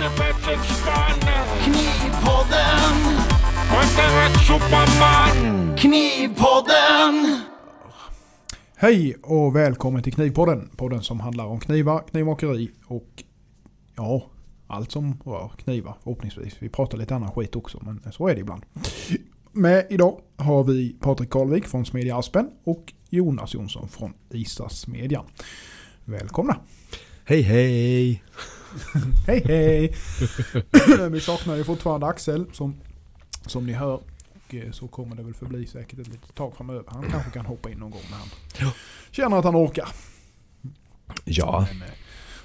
Knivpodden. Knivpodden. Hej och välkommen till Knivpodden. Podden som handlar om knivar, knivmakeri och ja, allt som rör knivar förhoppningsvis. Vi pratar lite annan skit också men så är det ibland. Med idag har vi Patrik Karlvik från Smedja Aspen och Jonas Jonsson från Isasmedjan. Välkomna! Hej hej! Hej hej! vi saknar ju fortfarande Axel som, som ni hör. Och eh, så kommer det väl förbli säkert ett litet tag framöver. Han kanske kan hoppa in någon gång när han känner att han orkar. Ja, Men, eh,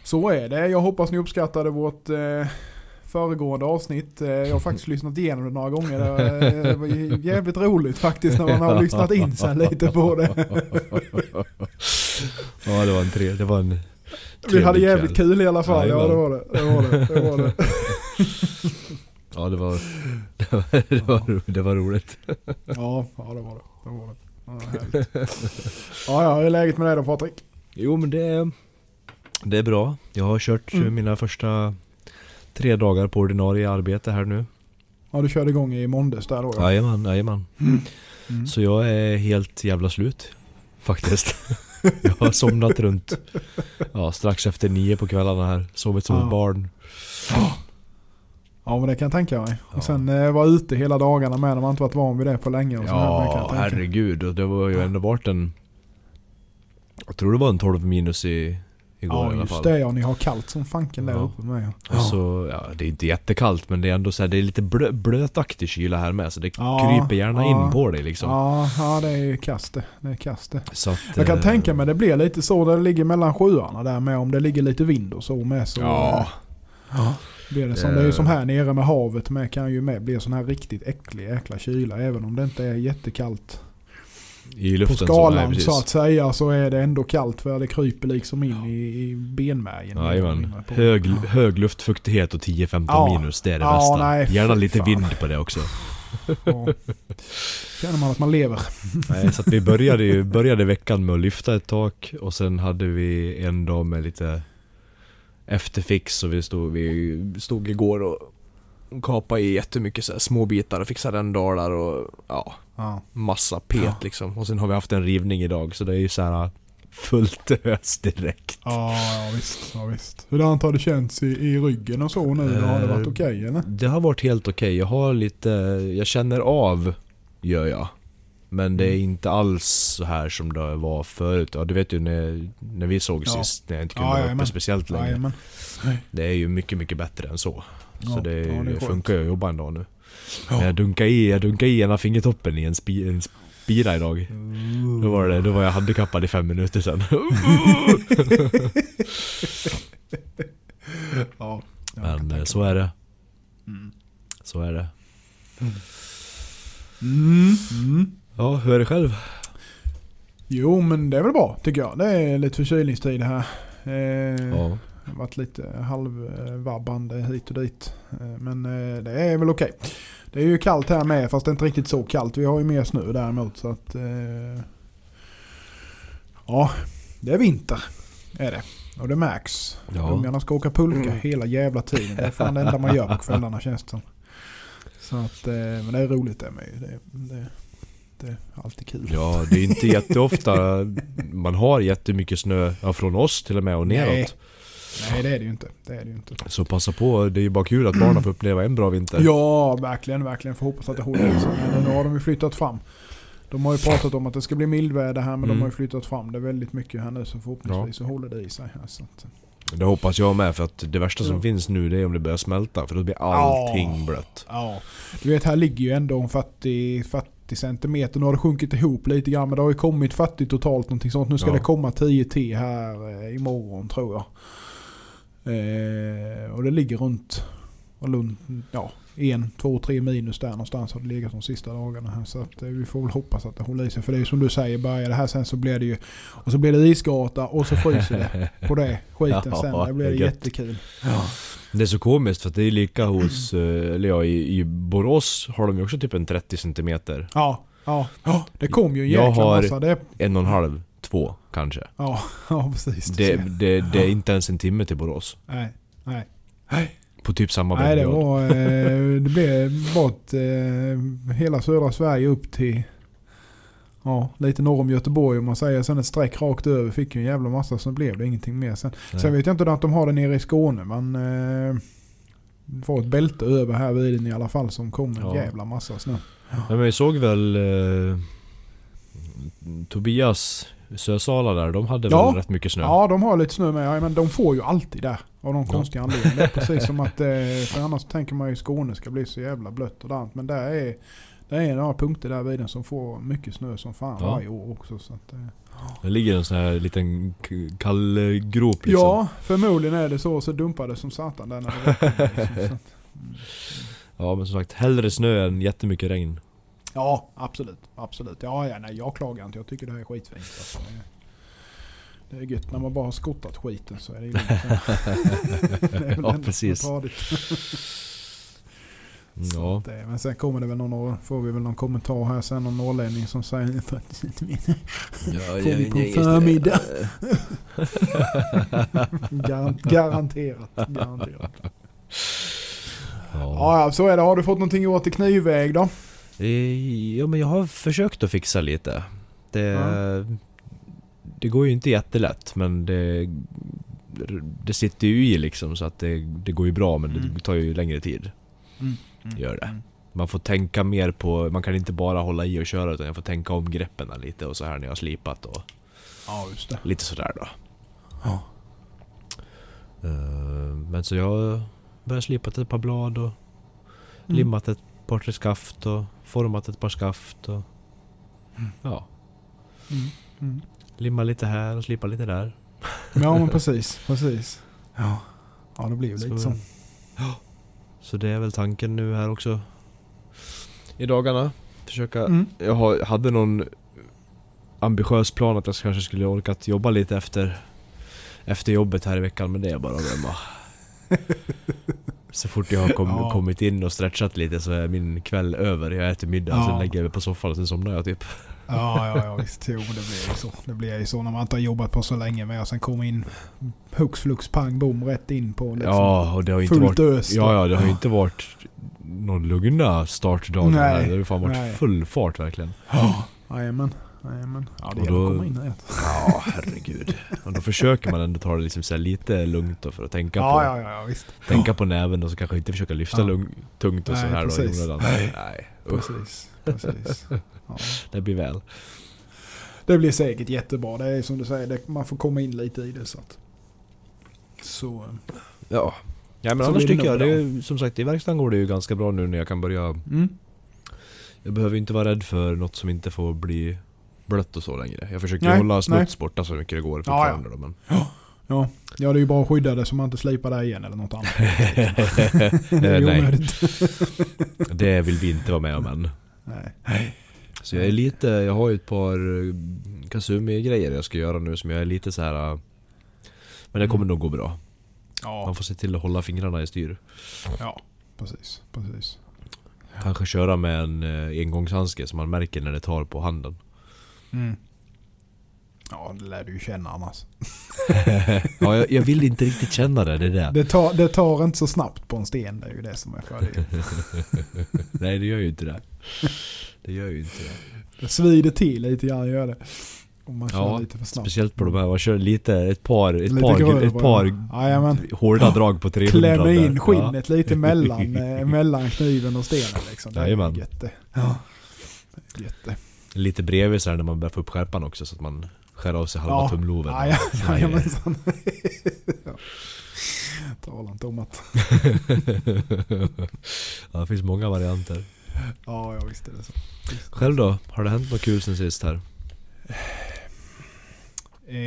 så är det. Jag hoppas ni uppskattade vårt eh, föregående avsnitt. Eh, jag har faktiskt lyssnat igenom det några gånger. Det var, det var jävligt roligt faktiskt när man har lyssnat in sig lite på det. ja det var en tre, det var en Vi hade jävligt kväll. kul i alla fall. Ja det var det. Det var det. det, var det. Ja det var, det var, det var, det var roligt. Ja, ja det var det. det, var det. Ja, ja, ja, hur är läget med dig då Patrik? Jo men det är, det är bra. Jag har kört Mm. mina första tre dagar på ordinarie arbete här nu. Ja, du körde igång i måndags där då ja. Jajamän, jajamän. Mm. Så jag är helt jävla slut. Faktiskt. jag har somnat runt ja, strax efter nio på kvällarna här. Sovit som Ja. ett barn. Ja men det kan jag tänka mig. Ja. Och sen eh, vara ute hela dagarna med när man inte varit van vid det på länge. Och här, Ja, tänka. herregud. Det var ju ändå varit en... Jag tror det var en 12 minus i, igår i Ja alla just fall. det ja, ni har kallt som fanken där Ja. uppe med. Ja. Och så, ja, det är inte jättekallt men det är ändå så här, det är lite blö, blötaktig kyla här med så det Ja, kryper gärna ja. in på dig liksom. Ja, ja det är ju kast det. Det är kast det. Så att, Jag kan eh, tänka mig det blir lite så där det ligger mellan sjöarna där med om det ligger lite vind och så med så Ja, eh, blir det som det är ju som här nere med havet med kan ju med bli sån här riktigt äcklig jäkla kyla även om det inte är jättekallt i på luften så, nej, skalan precis. så att säga så är det ändå kallt för det kryper liksom in i, i benmärgen. Jajamän. på- Hög, hög luftfuktighet och 10-15 Ja. minus, det är det Ja, bästa. nej, Gärna lite fan. vind på det också. Ja. Känner man att man lever. Nej, så att vi började ju började veckan med att lyfta ett tak och sen hade vi en dag med lite efterfix och vi stod, vi stod igår och kapade i jättemycket så här små bitar och fixade en dalar och ja, Ja. massa pet Ja. liksom. Och sen har vi haft en rivning idag så det är ju så här fullt ös direkt. Ja, ja visst. Ja, visst. Hur har det känts i, i ryggen och så nu? Har det varit Eh, okej eller? Det har varit helt okej. Jag har lite, jag känner av, gör jag. Men det är Mm. inte alls så här som det var förut. Ja, du vet ju när, när vi såg Ja. sist, när jag inte kunde Ja, vara uppe speciellt länge. Det är ju mycket, mycket bättre än så. Så det, ja, det funkar ju att jobba en dag nu. Ja. Men jag dunkade i, jag dunkade i ena fingertoppen i en, spi, en spira idag. Då var, det, då var jag handikappad i fem minuter sedan. Ja. Men eh, så är det. Mm. Så är det. Mm. Mm. Ja, hur är det själv? Jo men det är väl bra tycker jag. Det är lite förkylningstid här. Eh, Ja. Det har varit lite halvvabbande hit och dit. Eh, Men eh, det är väl okej. Det är ju kallt här med fast det är inte riktigt så kallt. Vi har ju mer snö däremot så att... eh, Ja, det är vinter. Är det. Och det märks. Ja. Ungarna ska åka pulka Mm. hela jävla tiden. Det är fan det enda man gör på kvällarna känns det som. Så att, men det är roligt det med. Det, det, det är alltid kul. Ja, det är inte jätteofta man har jättemycket snö, ja, från oss till och med och neråt. Nej. Nej det är det ju inte. Det är det inte. Så passa på, det är ju bara kul att barnen får uppleva en bra vinter. Ja, verkligen, verkligen. Får hoppas att det håller i sig. Men nu har de ju flyttat fram. De har ju pratat om att det ska bli mildväder här men Mm. de har ju flyttat fram det väldigt mycket här nu så förhoppningsvis så håller det i sig. Här, så att, Det hoppas jag med för att det värsta som Ja. finns nu det är om det börjar smälta för då blir allting Ja. blött. ja. Du vet här ligger ju ändå en 40, 40 centimeter. Nu har det sjunkit ihop lite grann men det har ju kommit 40 totalt någonting sånt. Nu ska Ja. det komma 10 till här eh, imorgon tror jag. Eh, och det ligger runt Lund, ja, en, två, tre minus där någonstans har det legat de sista dagarna här. Så att, eh, vi får väl hoppas att det håller i sig. För det är som du säger, börjar det här sen så blir det ju... Och så blir det isgata och så fryser det på det skiten Ja, sen. Det blir det jättekul. Det är så komiskt för det är lika hos, eh, eller ja, i, i Borås har de ju också typ en 30 centimeter. Ja, ja, ja. Det kom ju en Jag jäkla har- massa. Det, En och en halv, två kanske. ja, ja, precis. Det, det, det är inte ens en timme till Borås. Nej, nej. Nej. på typ samma Nej, det var... Eh, det blev bort eh, hela södra Sverige upp till... Ja, lite norr om Göteborg om man säger. Sen ett streck rakt över. Fick ju en jävla massa så blev det ingenting mer sen. Nej. Sen vet jag inte att de har det nere i Skåne men... Eh, det var ett bälte över här vid den i alla fall som kom en Ja. jävla massa snö. Men vi såg väl eh, Tobias Sösala där, de hade Ja. väl rätt mycket snö? Ja, de har lite snö med. Men de får ju alltid där. Av någon Ja. konstig anledning. Det är precis som att... Eh, för annars tänker man ju Skåne ska bli så jävla blött och dant. Men där är... Det är några punkter där vid den som får mycket snö som fan Ja. varje år också. Så att, eh. Det ligger en sån här liten kallgrop liksom. Ja, förmodligen är det så. Så dumpar det som satan där när det kommer, liksom, mm. Ja men som sagt, hellre snö än jättemycket regn. Ja, absolut. Absolut. Ja, ja, nej, jag klagar inte. Jag tycker det här är skitfint. Alltså, det, är, det gött när man bara har skottat skiten så är det ju. Det Ja, precis. Ja. eh, Men sen kommer det väl någon, får vi väl någon kommentar här sen. Någon norrlänning som säger faktiskt inte min. ja Får vi på förmiddag? Garant, garanterat. garanterat. Ja. Ja, ja, så är det. Har du fått någonting gjort i knivväg då? Eh, ja men jag har försökt att fixa lite. Det, Ja. det går ju inte jättelätt men det, det sitter ju i liksom så att det, det går ju bra men Mm. det tar ju längre tid. Gör det. Mm. Man får tänka mer på, man kan inte bara hålla i och köra utan jag får tänka om greppen lite och så här när jag har slipat och Ja, just det. lite sådär då. Ja. Eh, Men så jag har börjat slipa ett par blad och Mm. limmat ett par tre skaft och format ett par skaft och ja, Mm. Mm. limma lite här och slipa lite där. Ja, men precis. Precis. Ja, ja det blir ju lite Så- så. Så det är väl tanken nu här också. I dagarna. Försöka... Mm. Jag hade någon ambitiös plan att jag kanske skulle orkat jobba lite efter, efter jobbet här i veckan men det är bara att glömma. Så fort jag har kom, Ja. kommit in och stretchat lite så är min kväll över. Jag äter middag, Ja. sen lägger jag mig på soffan och sen somnar jag typ. Ja, ja, ja visst. Jo, det blir ju så. Det blir ju så när man inte har jobbat på så länge med och sen kommer in hux flux pang bom rätt in på liksom Ja, och det har inte fullt varit... ös. då. Ja, ja, det har ju inte varit någon lugna här. Det har ju fan varit nej. full fart verkligen. Ja, Jajamän. Jajamän. Ja, det Och gäller då- att komma in rätt. Ja, herregud. Och då försöker man ändå ta det liksom så lite lugnt då för att tänka, Ja, på, ja, ja, visst. tänka på näven och så kanske inte försöka lyfta Ja. lugn, tungt och Nej, så här då i onödan. Nej. Nej, Precis. Precis. Ja. det blir väl. Det blir säkert jättebra. Det är som du säger, det, man får komma in lite i det. Så, att. så eh, Ja. Ja men Så annars tycker jag, det är, som sagt i verkstaden går det ju ganska bra nu när jag kan börja mm. Jag behöver inte vara rädd för något som inte får bli blött och så längre. Jag försöker Nej, hålla smuts borta så mycket det går Ja, ja. fortfarande då, men... Ja, ja, det är ju bara att skydda det så man inte slipar det igen eller något annat. det är nej, det vill vi inte vara med om än. Nej. Så jag är lite, jag har ju ett par eh, Kasumi-grejer jag ska göra nu som jag är lite så här. eh, Men det kommer nog gå bra. Ja, Man får se till att hålla fingrarna i styr. ja, precis. precis. Kanske köra med en eh, engångshandske så man märker när det tar på handen. Mm. Ja, det lär du ju känna annars. ja, jag, jag vill inte riktigt känna det, det är det. Det tar, det tar inte så snabbt på en sten, det är ju det som är fördelen. Nej, det gör ju inte det. Det gör ju inte det. Det svider till lite grann, gör det. Om man kör Ja, lite för snabbt. Speciellt på de här, man kör lite, ett par, ett Lite par, grövre, ett par ja. Hårda drag på 300 Klämmer in där. skinnet lite mellan, eh, mellan kniven och stenen liksom. Det är Jajamän. det. Ja. Det Ja. Lite bredvid så här när man börjar få upp skärpan också så att man skär av sig halva Ja. tumloven. Ja, ja, Nej. jajamensan. Ja. Tala inte om att... ja, det finns många varianter. Ja, ja visst är det så. Visst. Själv då? Har det hänt något kul sen sist här? Eh,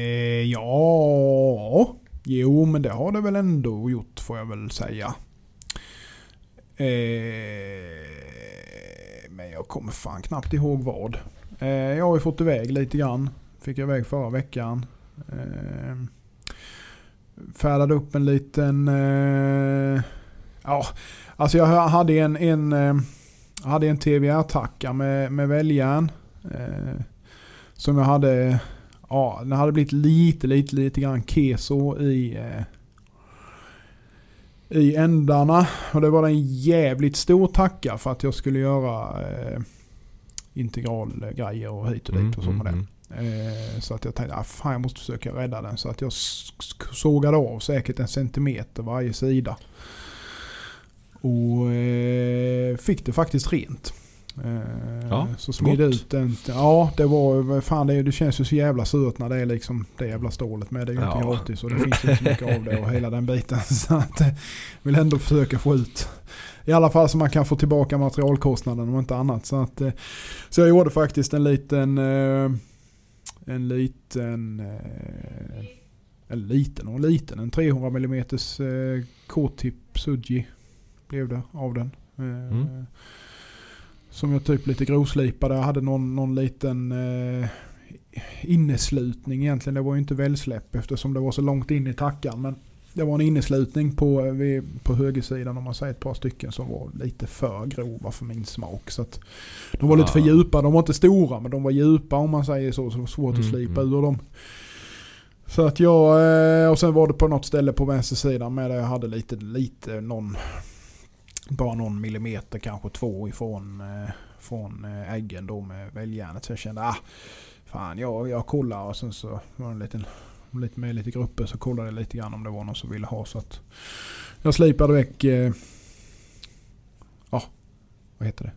ja, jo men det har det väl ändå gjort får jag väl säga. Eh, men jag kommer fan knappt ihåg vad. Eh, jag har ju fått iväg lite grann. Fick jag iväg förra veckan. Eh, färdade upp en liten... Eh, ja, alltså jag hade en, en, eh, hade en TVR-tacka med, med väljaren. Eh, som jag hade Ja, den hade blivit lite, lite, lite grann keso i... Eh, i ändarna. Och det var en jävligt stor tacka för att jag skulle göra eh, integralgrejer och hit och dit och så med den. Eh, så att jag tänkte, ah, fan jag måste försöka rädda den. Så att jag sågade av säkert en centimeter varje sida. Och eh, fick det faktiskt rent. Eh, Ja, så smidde ut den. Ja, det var, fan det, det känns ju så jävla surt när det är liksom det jävla stålet med. Det är ju inte Ja. gratis och det finns inte så mycket av det och hela den biten. Så att eh, vill ändå försöka få ut i alla fall så man kan få tillbaka materialkostnaden om inte annat. Så, att, eh, så jag gjorde faktiskt en liten eh, en liten eh, en liten och liten, en 300 mm eh, K-tip Suji blev det av den. Eh, Mm. Som jag typ lite grovslipade. Jag hade någon, någon liten eh, inneslutning egentligen. Det var ju inte välsläpp eftersom det var så långt in i tackan. Men det var en inneslutning på, eh, på högersidan om man säger ett par stycken som var lite för grova för min smak. Så att de var lite för Ah. djupa. De var inte stora men de var djupa om man säger så. Så det var svårt att Mm, slipa mm. ur dem. Så att jag, eh, och sen var det på något ställe på vänstersidan med där jag hade lite, lite någon, bara någon millimeter kanske två ifrån eh, från äggen då med väljärnet. Så jag kände, ah, fan jag, jag kollar och sen så var det en liten, lite med lite grupper så kollade jag lite grann om det var någon som ville ha. Så att jag slipade väck, eh, ja, vad heter det?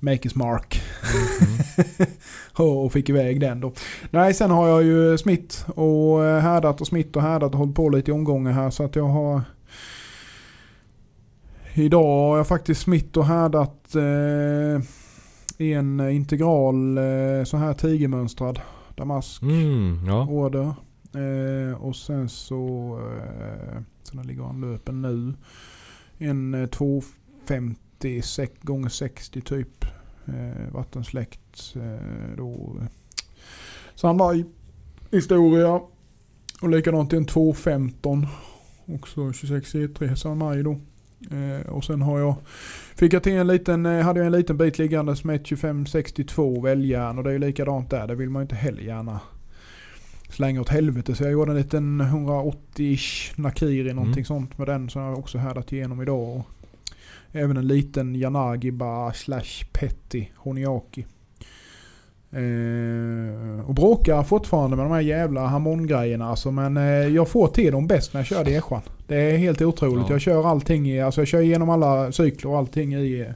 Makers mark. och fick iväg den då. Nej, sen har jag ju smitt och eh, härdat och smitt och härdat och hållit på lite i omgångar här så att jag har Idag har jag faktiskt smitt och härdat eh, en integral eh, så här tigermönstrad damask Mm, ja. order. Eh, och sen så, eh, så den ligger han löpen nu. En eh, 250 sek, gånger 60 typ. Eh, vattensläkt. Eh, då. Samlar i historia. Och likadant en 215. Också 26 E3 samma maj då. Eh, och sen har jag, fick jag till en liten, eh, hade jag en liten bit liggandes med ett 2562 väljärn och det är ju likadant där. Det vill man ju inte heller gärna slänga åt helvete. Så jag gjorde en liten 180-ish Nakiri någonting Mm. sånt med den som jag också härdat igenom idag. Och även en liten Yanagiba slash Petty Honiaki. Eh, och bråkar fortfarande med de här jävla harmongrejerna alltså. Men eh, jag får till dem bäst när jag kör Deschan. Det är helt otroligt. Ja. Jag kör allting i, alltså jag kör igenom alla cykler och allting i,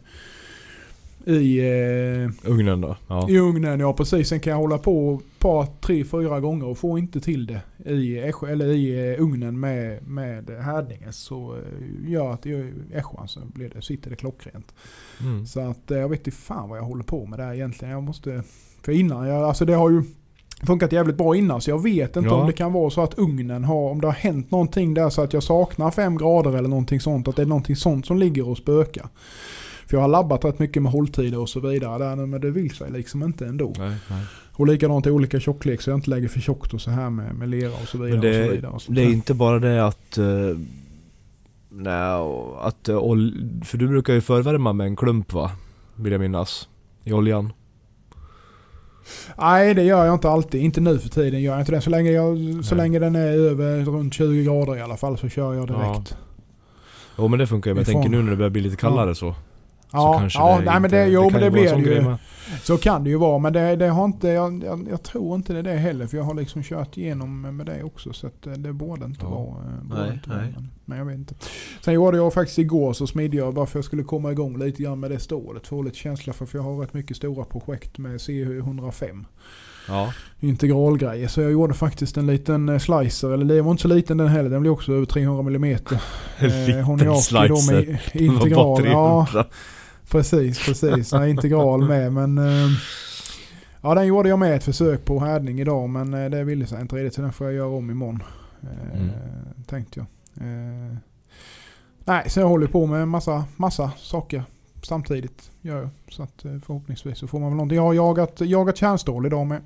i eh, Ugnen då? Ja. i ugnen, ja precis. Sen kan jag hålla på ett par, tre, fyra gånger och få inte till det i, äsch- eller i eh, ugnen med, med härdningen. Så eh, gör att i äschan så blir det, sitter det klockrent. Mm. Så att eh, jag vet inte fan vad jag håller på med där egentligen. Jag måste, för innan, jag, alltså det har ju funkat jävligt bra innan så jag vet inte Ja. om det kan vara så att ugnen har, om det har hänt någonting där så att jag saknar fem grader eller någonting sånt. Att det är någonting sånt som ligger och spökar. För jag har labbat rätt mycket med hålltider och så vidare där nu, men det vill sig liksom inte ändå. Nej, nej. Och likadant i olika tjocklek så jag inte lägger för tjockt och så här med, med lera och så vidare. Men och så det, vidare och så det är där. inte bara det att... Uh, nej, att ol- För du brukar ju förvärma med en klump va? Vill jag minnas. I oljan. Nej det gör jag inte alltid. Inte nu för tiden gör jag inte det. Så länge, jag, så länge den är över runt 20 grader i alla fall så kör jag direkt. Jo men det funkar ju. Men jag tänker nu när det börjar bli lite kallare så. Ja, kanske ja det nej, men det, jo, kan men det vara blir det ju. Så kan det ju vara. Men det, det har inte, jag, jag, jag tror inte det är det heller. För jag har liksom kört igenom med det också. Så att det, det borde inte Ja. vara. eh, Borde Nej, inte vara nej. men, men jag vet inte. Sen gjorde jag faktiskt igår så smidde jag bara för att jag skulle komma igång lite grann med det stålet. Få lite känsla för. För jag har rätt mycket stora projekt med CH105 Ja. integralgrejer. Så jag gjorde faktiskt en liten eh, slicer. Eller det var inte så liten den heller. Den blev också över 300 mm. En liten slicer. Med Det var bara integral. Ja, 300. precis, precis. Ja, integral med. Men eh, ja, den gjorde jag med ett försök på härdning idag. Men eh, det ville sig inte riktigt. Så den får jag göra om imorgon. Eh, Mm. Tänkte jag. Eh, nej, så jag håller på med massa, massa saker samtidigt. Gör jag. Så att eh, förhoppningsvis så får man väl någonting. Jag har jagat, jagat kärnstål idag med.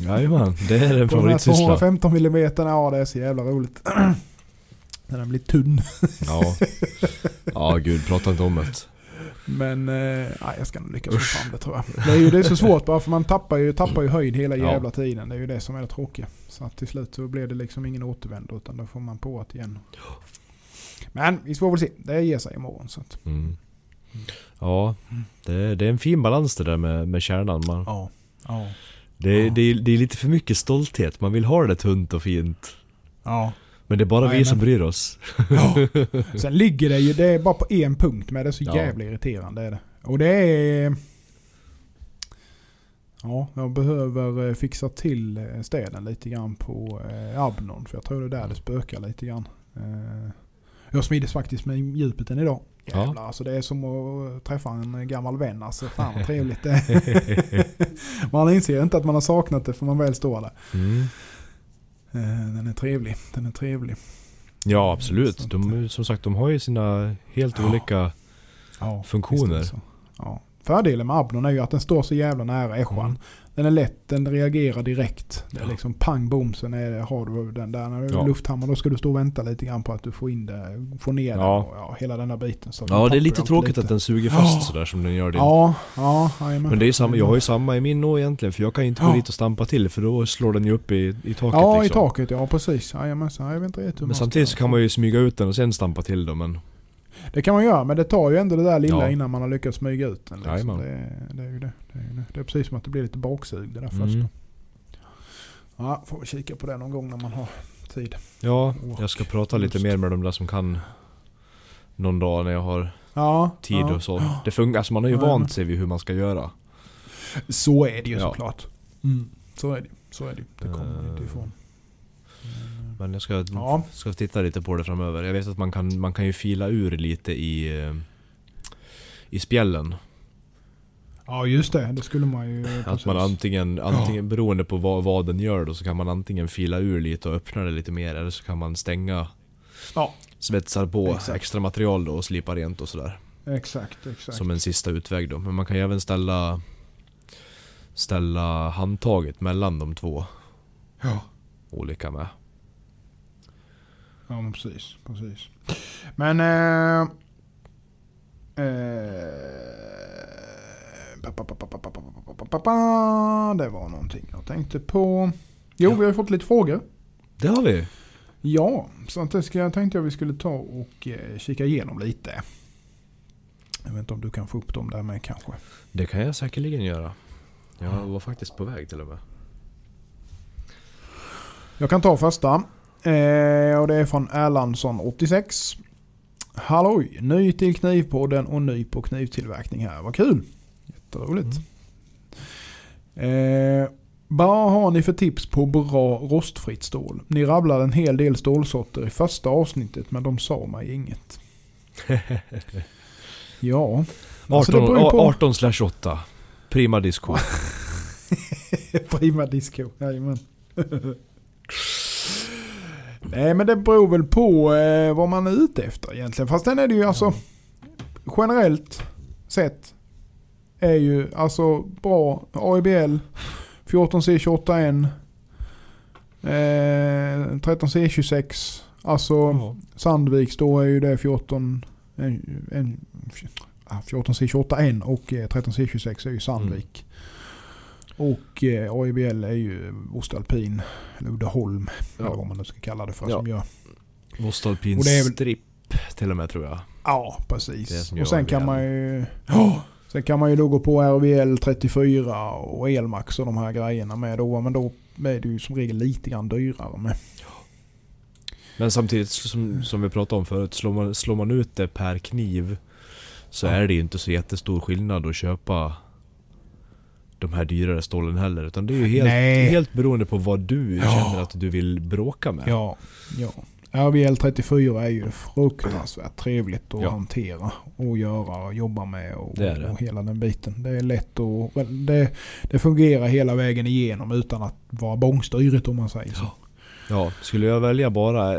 Jajamän, det är en favoritsyssla. 215 mm, ja det är så jävla roligt. När den blir tunn. Ja. Ja gud, prata inte om det. Men eh, jag ska nog lyckas få fram det tror jag. Det är ju det är så svårt bara för man tappar ju, tappar ju höjd hela Ja. jävla tiden. Det är ju det som är det tråkiga. Så att till slut så blir det liksom ingen återvändo utan då får man på det igen. Men vi får väl se. Det ger sig imorgon. Så att, Mm. Ja, det, det är en fin balans det där med, med kärnan. Man, ja. Ja. det, Ja. det, är- det är lite för mycket stolthet, man vill ha det tunt och fint. Ja. Men det är bara vi Jajamän. som bryr oss. ja. Sen ligger det ju, det är bara på en punkt men det är så Ja. jävla irriterande. Är det. Och det är... Ja, jag behöver eh, fixa till eh, städen lite grann på eh, Abnon. För jag tror det är där det spökar lite grann. Eh, jag smides faktiskt med djupet än idag. Ja. Jävlar, alltså det är som att träffa en gammal vän. Alltså, fan vad trevligt det är. Man inser inte att man har saknat det för man väl står där. Mm. Eh, Den är trevlig. Den är trevlig. Ja absolut, de, som sagt de har ju sina helt Ja. olika Ja, funktioner. Ja. Fördelen med Abnon är ju att den står så jävla nära ässjan. Mm. Den är lätt, den reagerar direkt. Det är liksom pang bom, sen är, har du den där. När du Ja. lufthammar då ska du stå och vänta lite grann på att du får in det, får ner den Ja. och ja, hela den där biten. Så Ja det är lite tråkigt lite. att den suger fast Ja. sådär som den gör det. Ja, ja, jajamän. Men det är samma, jag har ju samma i min nå egentligen för jag kan ju inte gå dit och stampa till för då slår den ju upp i, i taket Ja, i liksom. taket. Ja, precis. Jajamensan. Jag vet inte riktigt hur Men samtidigt så kan man ju smyga ut den och sen stampa till dem men Det kan man göra, men det tar ju ändå det där lilla Ja. innan man har lyckats smyga ut den. Liksom. Det, det, är ju det, det, är det. det är precis som att det blir lite baksug det där Mm. första. Ja, får vi kika på det någon gång när man har tid. Ja, Och jag ska prata lite just. mer med de där som kan någon dag när jag har Ja, tid ja. och så. Det funkar, alltså man har ju Ja, vant sig vid hur man ska göra. Så är det ju såklart. Mm. Så är det Så är det Det kommer man inte Eh, ifrån. Men jag ska, Ja. ska titta lite på det framöver. Jag vet att man kan, man kan ju fila ur lite i, eh, i spjällen. Ja, just det. Det skulle man ju... Att precis. man antingen, antingen beroende på vad, vad den gör då, så kan man antingen fila ur lite och öppna det lite mer. Eller så kan man stänga, Ja, svetsar på Exakt. extra material då och slipa rent och sådär. exakt. exakt. Som en sista utväg då. Men man kan ju även ställa Ställa handtaget mellan de två Ja. olika med. Ja, precis. precis. Men... Eh, eh, det var någonting jag tänkte på. Jo, ja. vi har ju fått lite frågor. Det har vi. Ja, så det ska, jag tänkte jag vi skulle ta och kika igenom lite. Jag vet inte om du kan få upp dem där med kanske? Det kan jag säkerligen göra. Jag var faktiskt på väg till och med. Jag kan ta första. Eh, och det är från Erlandsson86. Halloj! Ny till Knivpodden och ny på knivtillverkning här. Vad kul! Jätteroligt. Eh, vad har ni för tips på bra rostfritt stål? Ni rabblade en hel del stålsorter i första avsnittet men de sa mig inget. ja, Alltså, det 18, beror ju på- 18 slash 8. Prima disco. Prima disco, jajamän. Nej men det beror väl på eh, vad man är ute efter egentligen. Fast sen är det ju alltså generellt sett är ju alltså bra AIBL 14C28N eh, 13C26 alltså Ja. Sandviks då är ju det 14 en, en, ah, 14C28N och eh, 13C26 är ju Sandvik. Och eh, AIBL är ju Ostalpin, eller Uddeholm, eller Ja. vad man nu ska kalla det för, Ja. som gör. Vostalpin Och det är väl- stripp till och med tror jag. Ja, precis. Och sen kan man ju... Ja, sen kan man ju då gå på RVL 34 och Elmax och de här grejerna med då. Men då är det ju som regel lite grann dyrare med. Men samtidigt som, som vi pratade om förut, slår man, slår man ut det per kniv så Ja. är det ju inte så jättestor skillnad att köpa de här dyrare stålen heller. Utan det är ju helt, Nej. helt beroende på vad du Ja. känner att du vill bråka med. Ja, ja. RVL 34 är ju fruktansvärt trevligt att Ja. hantera och göra och jobba med och, Det det. och hela den biten. Det är lätt och det, det fungerar hela vägen igenom utan att vara bångstyrigt om man säger så. Ja. Ja, skulle jag välja bara...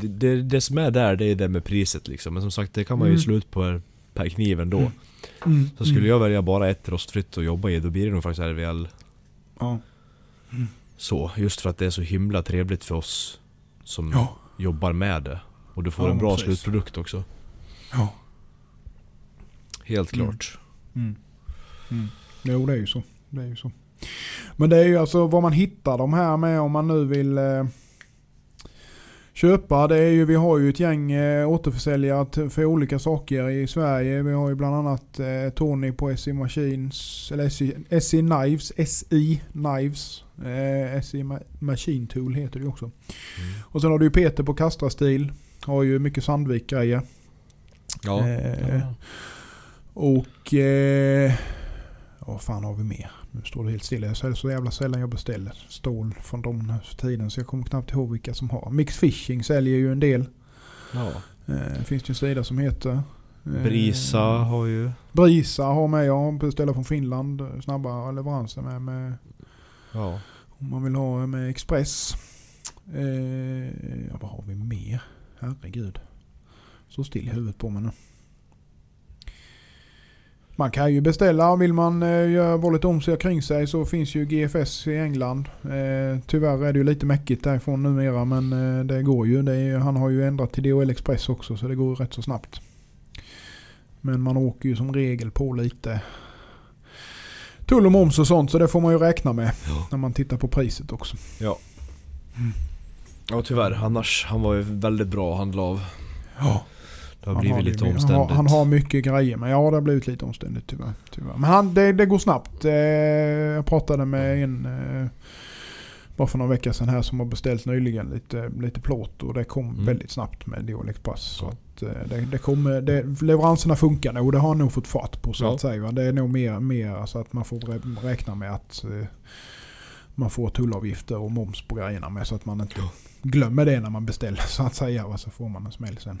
Det, det, det som är där, det är det med priset liksom. Men som sagt, det kan man ju Mm. slå ut på per kniv ändå. Mm. Mm. Så skulle Mm. jag välja bara ett rostfritt att jobba i, då blir det nog faktiskt RVL Ja. så. Just för att det är så himla trevligt för oss som Ja. jobbar med det. Och du får Ja, en bra precis. slutprodukt också. Ja. Helt Mm. klart. Mm. Mm. Jo, det är ju så. Det är ju så. Men det är ju alltså vad man hittar de här med om man nu vill eh, köpa det är ju, vi har ju ett gäng eh, återförsäljare för olika saker i Sverige. Vi har ju bland annat eh, Tony på SE Machines, eller SE, SE Knives, SI Knives. Eh, SE Ma- Machine Tool heter det ju också. Och sen har du ju Peter på Castra Stil. Har ju mycket Sandvik-grejer. Ja. Eh, ja. Och... Eh, vad fan har vi mer? Nu står det helt stilla. Jag säger så jävla sällan jag beställer stål från dem här för tiden. Så jag kommer knappt ihåg vilka som har. Mix Fishing säljer ju en del. ja. Eh, finns det en sida som heter... eh, Brisa har ju... Brisa har med. Jag beställer från Finland. eh, Snabba leveranser med, med Ja. om man vill ha med Express. Eh, ja, vad har vi mer? Herregud. Så still i huvudet på mig nu. Man kan ju beställa, vill man eh, göra, vara lite omsorg kring sig så finns ju GFS i England. Eh, tyvärr är det ju lite mäckigt därifrån numera men eh, det går ju. Det är, han har ju ändrat till DHL Express också så det går ju rätt så snabbt. Men man åker ju som regel på lite tull och moms och sånt så det får man ju räkna med Ja. när man tittar på priset också. Ja. Ja tyvärr, annars, han var ju väldigt bra att handla av. Ja. Det har blivit lite han, har, omständigt. han har mycket grejer men ja det har blivit lite omständigt tyvärr. tyvärr. Men han, det, det går snabbt. Eh, jag pratade med en eh, bara för några veckor sedan här som har beställt nyligen lite, lite plåt och det kom Mm. väldigt snabbt med DHL Express. Så att, eh, det, det kommer, det, leveranserna funkar nog. Det har han nog fått fart på så Ja. att säga. Det är nog mer, mer så att man får rä- räkna med att man får tullavgifter och moms på grejerna med så att man inte glömmer det när man beställer så att säga. Så får man en smäll sen.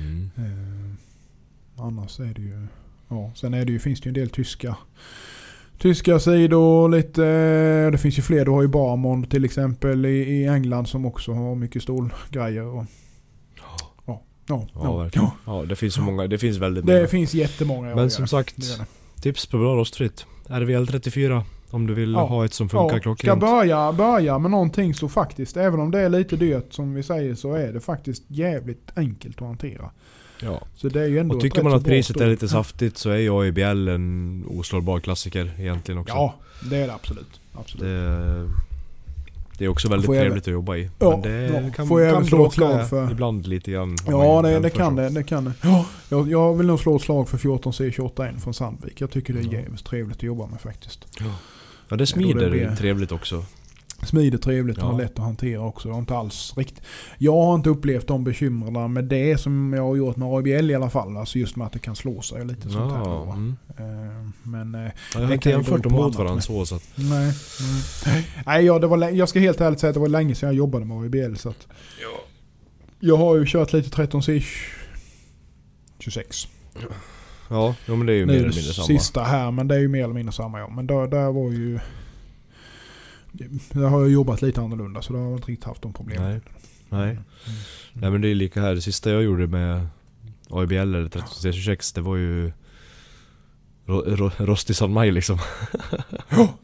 Mm. Eh, annars är det ju... Ja, sen är det ju, finns det ju en del tyska Tyska sidor lite... eh, Det finns ju fler. Du har ju Barmond till exempel i, i England som också har mycket stålgrejer. Och, ja, ja, Ja, verkligen. Ja, det finns så många, det finns väldigt många. Det finns jättemånga. ja, Men som sagt, tips på bra rostfritt. RVL 34 om du vill Ja. ha ett som funkar Ja, ska klockrent. börja, börja med någonting så faktiskt, även om det är lite dyrt som vi säger, så är det faktiskt jävligt enkelt att hantera. Ja. Så det är ju ändå Och tycker man att priset är lite saftigt så är ju AIBL en oslagbar klassiker egentligen också. Ja, det är det absolut. absolut. Det, det är också väldigt Får jag- trevligt att jobba i. Ja, men det ja. kan, Får jag kan slå ett slag för- ibland lite grann. Ja, det, det kan det. det, kan det. Ja, jag, jag vill nog slå ett slag för 14C281 från Sandvik. Jag tycker det är Ja. jävligt trevligt att jobba med faktiskt. Ja, det då det smider blir- trevligt också. Smidigt, trevligt Ja. och lätt att hantera också. Jag har inte alls riktigt... Jag har inte upplevt de bekymren med det som jag har gjort med ABL i alla fall. Alltså just med att det kan slå sig och lite sånt här. Ja, mm. Eh, Men eh, ja, jag Det har inte jämfört dem mot varandra så. så att, nej. nej. nej jag, det var, jag ska helt ärligt säga att det var länge sedan jag jobbade med ABL. Så att jag har ju kört lite 13C 26. Ja, jo, men det är ju mer nu eller mindre samma. sista här, men det är ju mer eller mindre samma ja. Men där, där var ju... Där har jag jobbat lite annorlunda så där har jag inte riktigt haft de problemen. Nej. Nej. Mm. Nej men det är lika här. Det sista jag gjorde med AIBL eller 13C26 det var ju ro, ro, rost i San Maj liksom.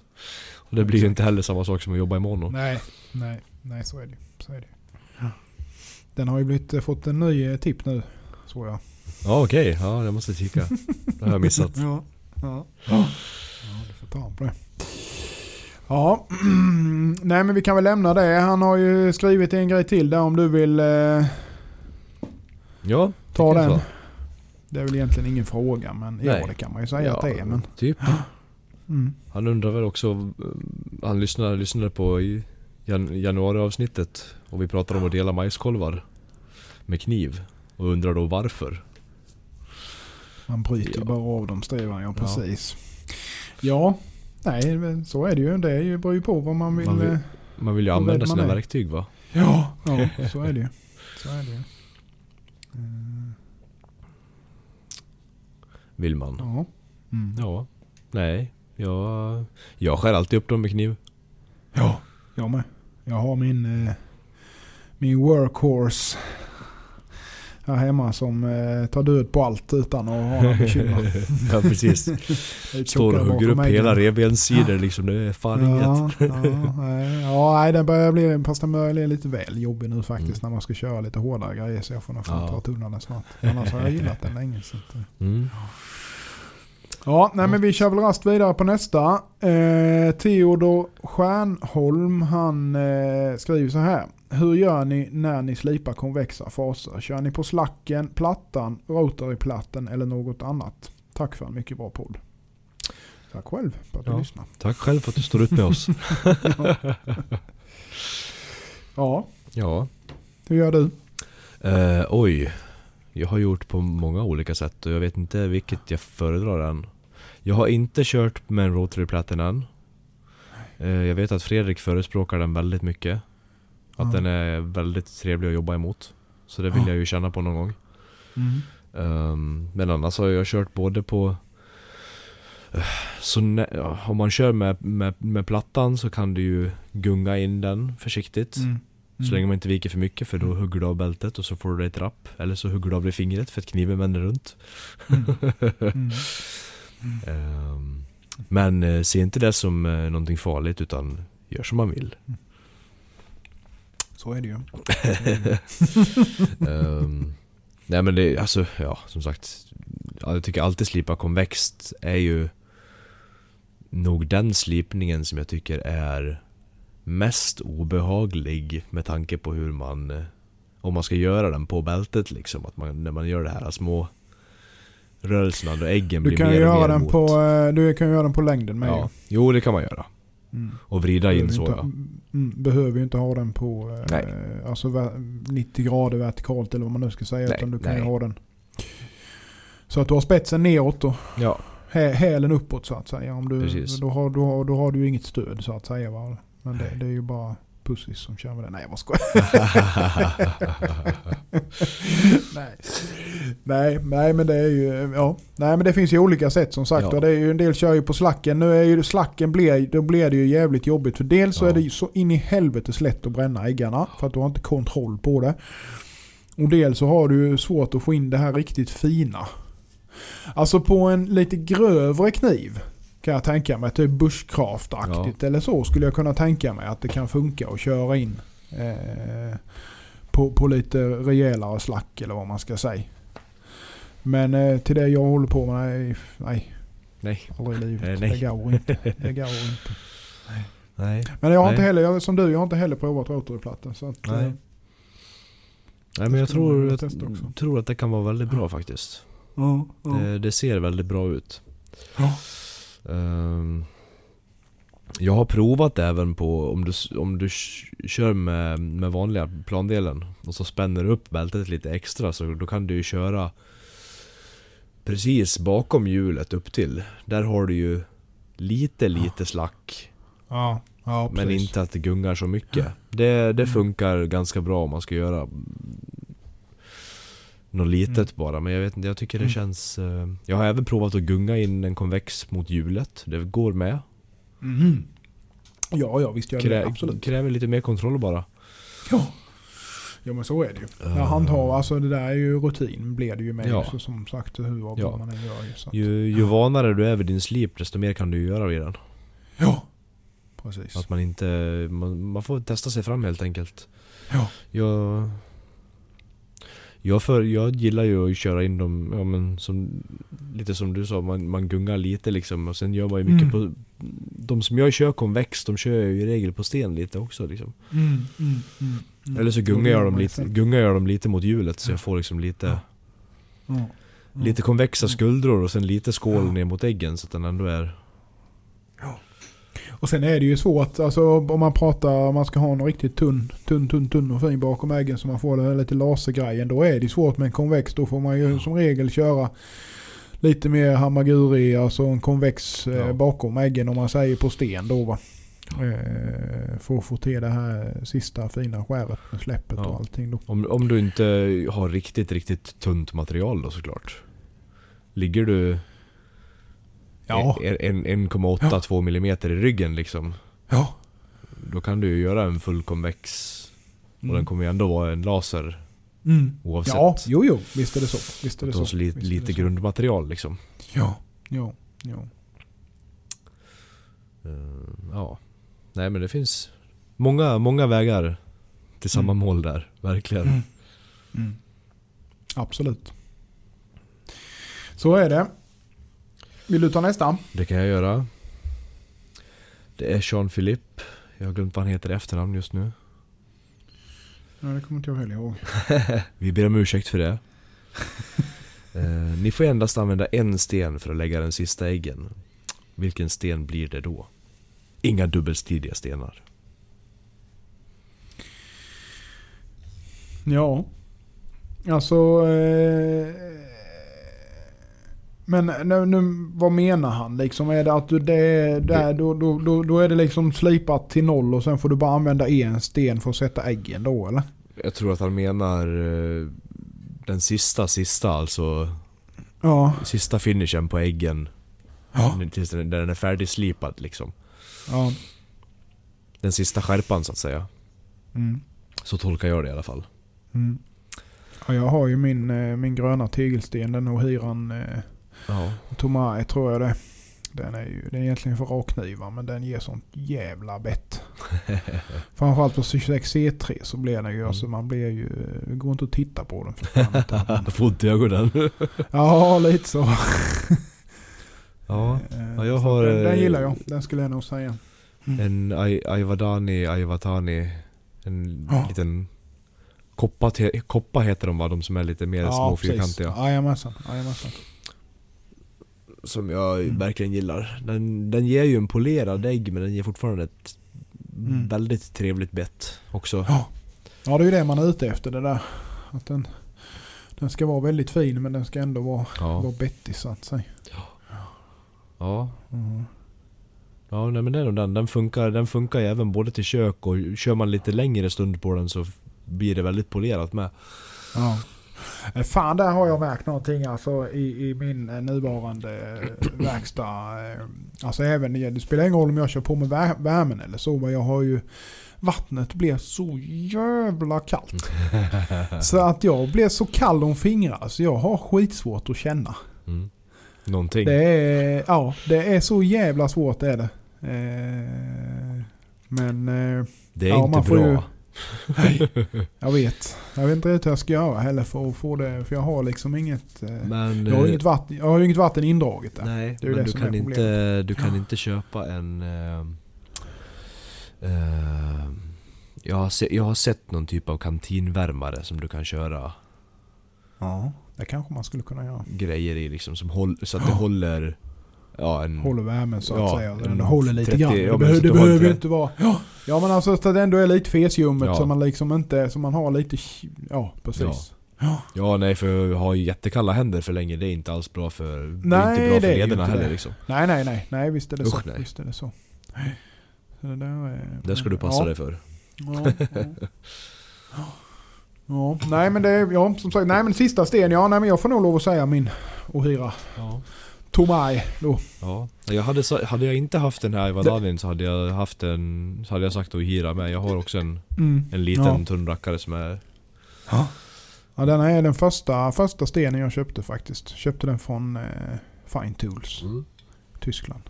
Och det blir ju inte heller samma sak som att jobba i mono. Nej, nej, nej så är det ju. Så är det. ju. Den har ju blivit, eh, fått en ny eh, tipp nu, såg jag. Ja okej, ja jag måste kika. Det har jag missat. Ja, ja. ja du får ta på det. Ja, nej men vi kan väl lämna det. Han har ju skrivit en grej till där om du vill eh, Ja, ta den. så. Det är väl egentligen ingen fråga men ja Nej. det kan man ju säga att det är. Men, typ. mm. Han undrar väl också, eh, han lyssnade, lyssnade på jan, januariavsnittet och vi pratade om att dela majskolvar med kniv. Och undrar då varför. Man bryter Ja. bara av dem skriver han, ja Ja. precis. Ja, nej men så är det ju. Det beror ju på vad man vill. Man vill- eh, Man vill ju använda sina är. verktyg va? Ja, ja så är det ju. Så är det ju. Eh, Vill man. Ja. Mm. Ja. Nej. Jag, jag skär alltid upp dem med kniv. ja, jag med. Jag har min, eh, min workhorse här hemma som eh, tar död på allt utan att ha några bekymmer. ja precis. Står och hugger upp äggen. hela revbenssidor liksom. Det är fan inget. Ja, ja, nej, ja, nej, det börjar bli, fast den börjar bli lite väl jobbig nu faktiskt Mm. när man ska köra lite hårdare grejer. Så jag får nog fan Ja. ta tunnarna snart. Annars har jag gillat den länge. Så att, eh, Mm. Ja, nej men vi kör väl rast vidare på nästa. Eh, Theodor Stjärnholm han eh, skriver så här. Hur gör ni när ni slipar konvexa faser? Kör ni på slacken, plattan, rotaryplatten eller något annat? Tack för en mycket bra podd. Tack själv för att du Ja. lyssnar. Tack själv för att du står ut med oss. Ja, ja. hur gör du? Eh, oj. Jag har gjort på många olika sätt och jag vet inte vilket jag föredrar än. Jag har inte kört med en rotary platten än. Eh, jag vet att Fredrik förespråkar den väldigt mycket. Att den är väldigt trevlig att jobba emot. Så det vill Ja. jag ju känna på någon gång. Mm. Ehm, men annars har jag kört både på eh, så nä- ja, om man kör med, med, med plattan så kan du ju gunga in den försiktigt. Mm. Så länge man inte viker för mycket för då hugger du av bältet och så får du dig ett rapp. Eller så hugger du av dig fingret för att kniven vänder runt. Mm. Ehm, men eh, se inte det som eh, någonting farligt utan gör som man vill. Så är det ju. Ehm, nej men det, alltså ja som sagt. Jag tycker alltid slipa konvext är ju nog den slipningen som jag tycker är mest obehaglig med tanke på hur man eh, om man ska göra den på bältet liksom. Att man, när man gör det här små rörelserna då äggen Du blir kan, mer ju och mer den mot. på, eh, du kan ju göra den på längden med Ja, jo det kan man göra. ju. Mm. Och vrida in så ja. mm, behöver ju inte ha den på eh, Nej. alltså, ver- 90 grader vertikalt eller vad man nu ska säga. Nej, utan du kan ju nej. ha den så att du har spetsen neråt och Ja, hä- hälen uppåt så att säga. Om du, Precis. då, har, då, har, då har du ju inget stöd så att säga. Va? Men det, det är ju bara pussis som kör med det. Nej jag bara skojar. nej. nej, nej men det är ju, ja. Nej men det finns ju olika sätt som sagt. Ja. Och det är ju, en del kör ju på slacken. Nu är ju slacken, blir, då blir det ju jävligt jobbigt. För dels så Ja. är det ju så in i helvetes lätt att bränna äggarna. För att du har inte kontroll på det. Och dels så har du svårt att få in det här riktigt fina. Alltså på en lite grövre kniv kan jag tänka mig. Typ bushcraft-aktigt eller så skulle jag kunna tänka mig att det kan funka att köra in eh, på, på lite rejälare slack eller vad man ska säga. Men eh, till det jag håller på med, nej, nej nej. aldrig i livet. Eh, nej. Det går inte. Det går inte. Nej. Men jag har Nej. inte heller, jag, som du, jag har inte heller provat rotorplatta. Så att, Nej. eh, Nej men jag tror, jag tror att det kan vara väldigt bra faktiskt. ja, ja. Det, det ser väldigt bra ut. Ja. Ehm, jag har provat även på om du, om du kör med, med vanliga plandelen och så spänner du upp bältet lite extra så då kan du ju köra precis bakom hjulet upp till. Där har du ju lite lite slack. Ja, ja men inte att det gungar så mycket. Det, det funkar ganska bra om man ska göra något litet bara. Men jag vet inte, jag tycker det Mm. känns... eh, Jag har även provat att gunga in en konvex mot hjulet. Det går med. Mhm. Ja, ja visst gör det. Krä, Absolut. kräver lite mer kontroll bara. Ja. ja, men så är det ju. Eh. Ja, handhava, alltså det där är ju rutin blir det ju med. Ja. Så som sagt hur Ja. man än gör ju. Så. att- Ju, ju vanare du är vid din slip desto mer kan du göra vid den. Ja, precis. Att man inte... Man, man får testa sig fram helt enkelt. Ja. Jag... Jag, för, jag gillar ju att köra in dem, ja, men som, lite som du sa, man, man gungar lite liksom och sen gör man ju mycket Mm. på... De som jag kör konvex, de kör ju i regel på sten lite också liksom. Mm, mm, mm, mm. Eller så gungar jag, dem lite, gungar jag dem lite mot hjulet så Ja. jag får liksom lite, Ja. Ja. Ja. lite konvexa skuldror och sen lite skål Ja. ner mot äggen så att den ändå är... Och sen är det ju svårt, alltså om man pratar, om man ska ha en riktigt tunn, tunn, tunn, tunn och fin bakom äggen så man får det lite lasergrejen. Då är det svårt med en konvex. Då får man ju som regel köra lite mer hamaguri, alltså en konvex eh, Ja. bakom äggen om man säger på sten då va. Eh, för att få till det här sista fina skäret med släppet Ja. och allting då. Om, om du inte har riktigt, riktigt tunt material då såklart. Ligger du Ja. en- en- 1,8-2 mm i ryggen liksom. Ja. Då kan du ju göra en full konvex. Och den kommer ju ändå vara en laser Mm. oavsett. Ja, jo, jo, visst är det så. Visst är det så. så lite, lite så. grundmaterial liksom. Ja, ja, ja. Eh, ja. Nej men det finns många, många vägar till samma Mm. mål där. Verkligen. Mm. Mm. Absolut. Så är det. Vill du ta nästa? Det kan jag göra. Det är Jean Philippe. Jag har glömt vad han heter i efternamn just nu. Ja, det kommer inte jag heller ihåg. Vi ber om ursäkt för det. eh, ni får endast använda en sten för att lägga den sista äggen. Vilken sten blir det då? Inga dubbelstidiga stenar. Ja. Alltså... Eh, men nu, nu, vad menar han liksom? Är det att du, det, det, då, då, då, då är det liksom slipat till noll och sen får du bara använda en sten för att sätta äggen då eller? Jag tror att han menar eh, den sista sista alltså. Ja. Sista finishen på äggen. Ja. Tills den, den är färdigslipad liksom. ja. Den sista skärpan så att säga. Mm. Så tolkar jag det i alla fall. Mm. Ja, jag har ju min, eh, min gröna tegelsten, den Ohiran eh, Ja. Tomai tror jag det. Den är ju den är egentligen för rakknivar men den ger sånt jävla bett. Framförallt på 26C3 så blir den ju, Mm. alltså man blir ju, det går inte att titta på den. För inte. Får ont i ögonen. ja, lite så. ja. Eh, Ja, jag har, den, den eh, gillar jag, den skulle jag nog säga. En Ai- Aivadani, Aivatani. En Ja. liten koppa, koppa heter de va? De som är lite mer små fyrkantiga. Jajamensan, jajamensan. Som jag Mm. verkligen gillar. Den, den ger ju en polerad ägg men den ger fortfarande ett Mm. väldigt trevligt bett också. Ja. Ja, det är ju det man är ute efter det där. Att den, den ska vara väldigt fin men den ska ändå vara, Ja. vara bettig så att säga. Ja, Mm. ja nej, men det är nog den. Den funkar, den funkar ju även både till kök och kör man lite längre stund på den så blir det väldigt polerat med. Ja. Eh, Fan, där har jag märkt någonting alltså i, i min eh, nuvarande eh, verkstad. Alltså även, det spelar ingen roll om jag kör på med vär- värmen eller så, men jag har ju Vattnet blir så jävla kallt. Så att jag blir så kall om fingrar så jag har skitsvårt att känna. Mm. Någonting. Det är, ja, det är så jävla svårt är det. Eh, Men eh, Det är Ja, inte bra. ju- jag vet. Jag vet inte riktigt hur jag ska göra heller för att få det. För jag har liksom inget... eh, Men, Jag har, eh, inget vatten, jag har inget vatten indraget där. Nej, Det är men det du kan, inte, du kan inte köpa en... eh, eh, jag, har se, jag har sett någon typ av kantinvärmare som du kan köra Ja, det kanske man skulle kunna göra. grejer i liksom som håll, så att det håller... Ja, en... Håller värmen så att Ja, säga. Den en håller lite 30 grann. ja, Det, behöver, så det behöver ju inte- vara... Ja, ja men alltså så att det ändå är lite fesljummet Ja. så man liksom inte... Så man har lite... Ja, precis. Ja, nej för att ha jättekalla händer för länge det är inte alls bra för... det är Nej, inte bra för lederna heller det. liksom. Nej, nej, nej. Nej, visst är det så. Usch, nej. Visst är det så. så det där, är, Det ska du passa ja. dig för. Ja, ja. ja, nej men det är, ja som sagt, nej men sista sten, ja nej men jag får nog lov att säga min Ohira Ja. Tomai då. Ja. Jag hade, hade jag inte haft den här Ivadanin så hade jag haft en... Så hade jag sagt Ohira men jag har också en, Mm. en liten Ja. tunn rackare som är... Ja den är den första, första stenen jag köpte faktiskt. Köpte den från eh, Fine Tools, Tyskland.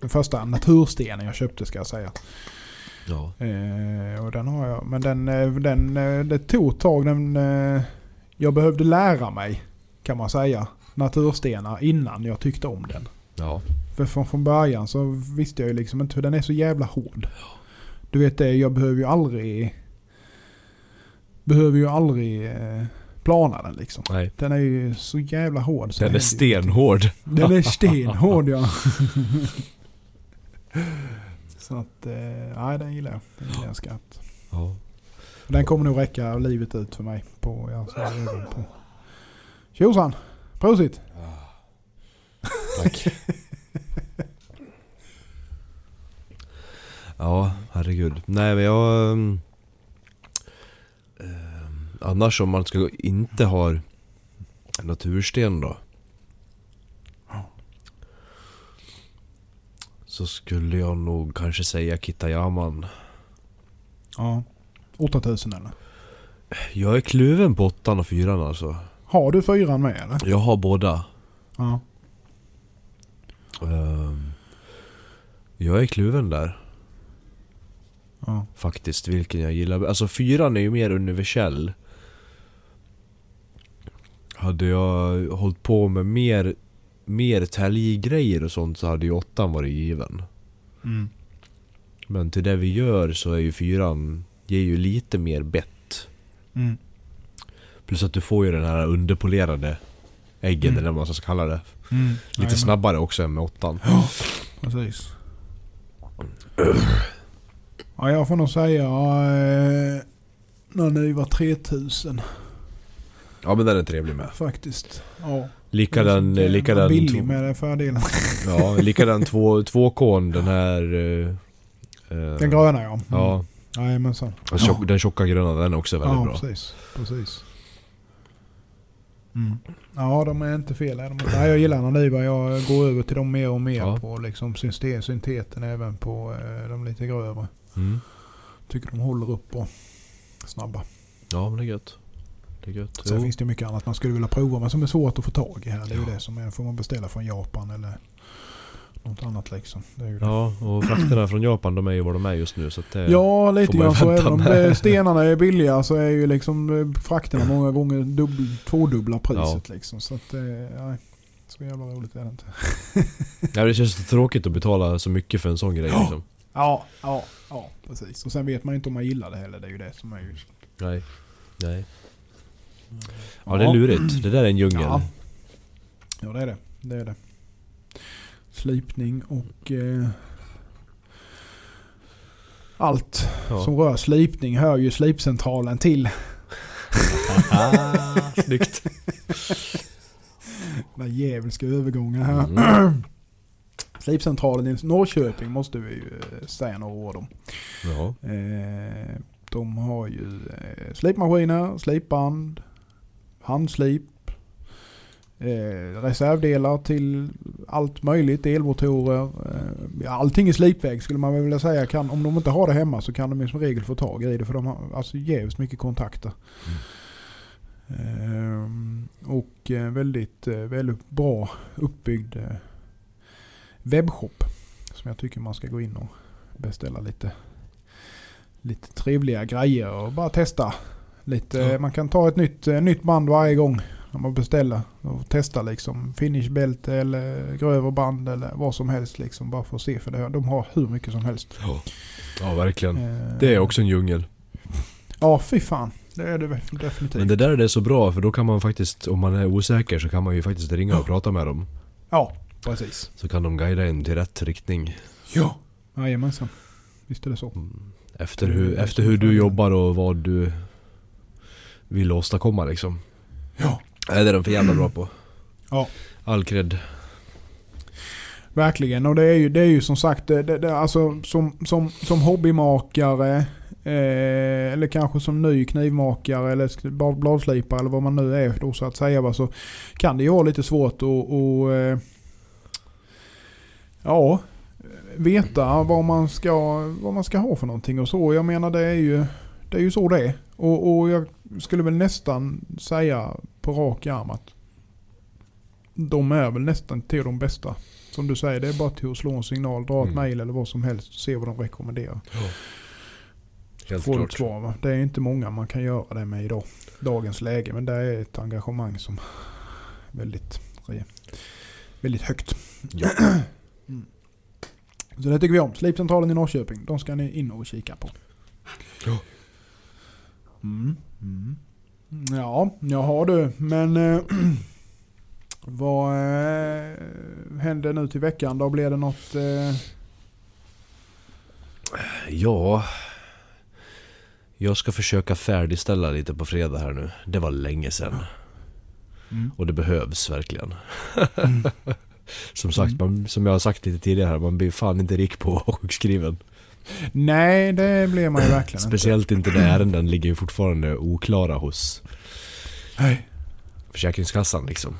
Den första naturstenen jag köpte ska jag säga. Ja. Eh, och den har jag, men den, eh, den, eh, det tog ett tag. Den, eh, jag behövde lära mig kan man säga naturstenar innan jag tyckte om den. Ja. För från, från början så visste jag ju liksom inte för den är så jävla hård. Du vet det, jag behöver ju aldrig... Behöver ju aldrig eh, plana den liksom. Nej. Den är ju så jävla hård. Så Den är stenhård. Den är stenhård ja. så att, eh, nej den gillar jag. Den gillar jag skarpt. Ja. Den kommer nog räcka livet ut för mig. På, på. Tjosan! Prosit! Tack. ja, herregud. Nej men jag... ehm, annars om man ska inte ha natursten då. Så skulle jag nog kanske säga Kitayaman. Ja. 8000 eller? Jag är kluven på åttan och fyran alltså. Har du fyran med eller? Jag har båda. Ja. Ehm, jag är kluven där. ja. Faktiskt, vilken jag gillar. Alltså fyran är ju mer universell. Hade jag hållit på med mer mer täljgrejer och sånt så hade ju åttan varit given. Mm. Men till det vi gör så är ju fyran, ger ju lite mer bett. Mm. Plus att du får ju den här underpolerade äggen Mm. eller vad man ska kalla det. Mm. Lite Jajamän. snabbare också än med åttan. Precis. Ja, jag får nog säga eh, när ni var 3000 Ja men den är trevlig med. faktiskt. Ja. Likadan, likadan, Billig med det fördelen. ja, likadan två, tvåkon den här... eh, eh, Den gröna ja. Mm. Ja, Jajamensan. den, tjock, den tjocka gröna den är också väldigt ja, bra. precis. precis. Mm. Ja, de är inte fel. Är de inte. Nej, jag gillar Naniva. Jag går över till dem mer och mer Ja. på liksom synte- synteten även på eh, de lite grövre. Mm. Tycker de håller upp och snabba. Ja men det är gött. Det är gött. Sen Jo. finns det mycket annat man skulle vilja prova men som är svårt att få tag i här. Det är ju det som är, får man beställa från Japan eller något annat liksom. Ja, och frakterna från Japan de är ju vad de är just nu så det... Ja, lite grann så. Även om det, stenarna är billiga så är ju liksom eh, frakterna många gånger dubbel, tvådubbla priset liksom. Så att, eh, nej. Så jävla roligt är det inte. Ja, det känns så tråkigt att betala så mycket för en sån grej Ja. liksom. Ja, ja, ja precis. Och sen vet man ju inte om man gillar det heller. Det är ju det som är ju... Nej. Nej. Ja, det är lurigt. Det där är en djungel. Ja. ja, det är det. Det är det. Slipning och eh, allt Ja. som rör slipning hör ju slipcentralen till. Ah, snyggt. Den djävulska övergången här. Mm. Slipcentralen i Norrköping måste vi ju eh, säga några ord om. Ja. Eh, de har ju eh, slipmaskiner, slipband, handslip, eh, reservdelar till allt möjligt, elmotorer. Eh, allting i slipväg skulle man vilja säga. Kan, om de inte har det hemma så kan de som regel få tag i det för de har alltså jävligt mycket kontakter. Eh, och väldigt, väldigt bra uppbyggd webbshop. Som jag tycker man ska gå in och beställa lite, lite trevliga grejer och bara testa. Lite, Ja. Man kan ta ett nytt, nytt band varje gång när man beställer. Och testa liksom finishbälte eller grövre band eller vad som helst. Liksom, bara för att se. För det, de har hur mycket som helst. Ja. ja, verkligen. Eh, Det är också en djungel. Ja, fy fan. Det är det definitivt. Men det där är det så bra för då kan man faktiskt, om man är osäker så kan man ju faktiskt ringa och prata med dem. Ja, precis. Så kan de guida en till rätt riktning. Ja. Jajamensan. Visst är det så. Efter Det är hur, efter hur du jobbar och vad du vill åstadkomma liksom. Ja. Nej, det är de för jävla bra på. Ja. All cred. Verkligen. Och det är ju, det är ju som sagt, det, det, alltså, som, som, som hobbymakare eh, eller kanske som ny knivmakare eller bladslipare eller vad man nu är då så att säga. Va, så kan det ju vara lite svårt att och, eh, ja, veta vad man, ska, vad man ska ha för någonting och så. Jag menar det är ju, det är ju så det är. Och, och jag skulle väl nästan säga på rak arm att de är väl nästan till de bästa. Som du säger, det är bara till att slå en signal, dra ett Mm. mail eller vad som helst och se vad de rekommenderar. Helt Få ett klart. svar. va? Det är inte många man kan göra det med idag. Dagens läge. Men det är ett engagemang som är väldigt, väldigt högt. Ja. Mm. Så det tycker vi om. Slipcentralen i Norrköping. De ska ni in och kika på. Ja. Mm. Mm. Ja, jag har du. Men eh, vad eh, händer nu till veckan? Då blir det något... Eh, Ja... Jag ska försöka färdigställa lite på fredag här nu. Det var länge sedan. mm. Och det behövs verkligen. Mm. Som sagt, man, som jag har sagt lite tidigare här, man blir fan inte rik på vara sjukskriven. Nej, det blir man ju verkligen. Speciellt inte när ärenden ligger ju fortfarande oklara hos Nej. Försäkringskassan liksom.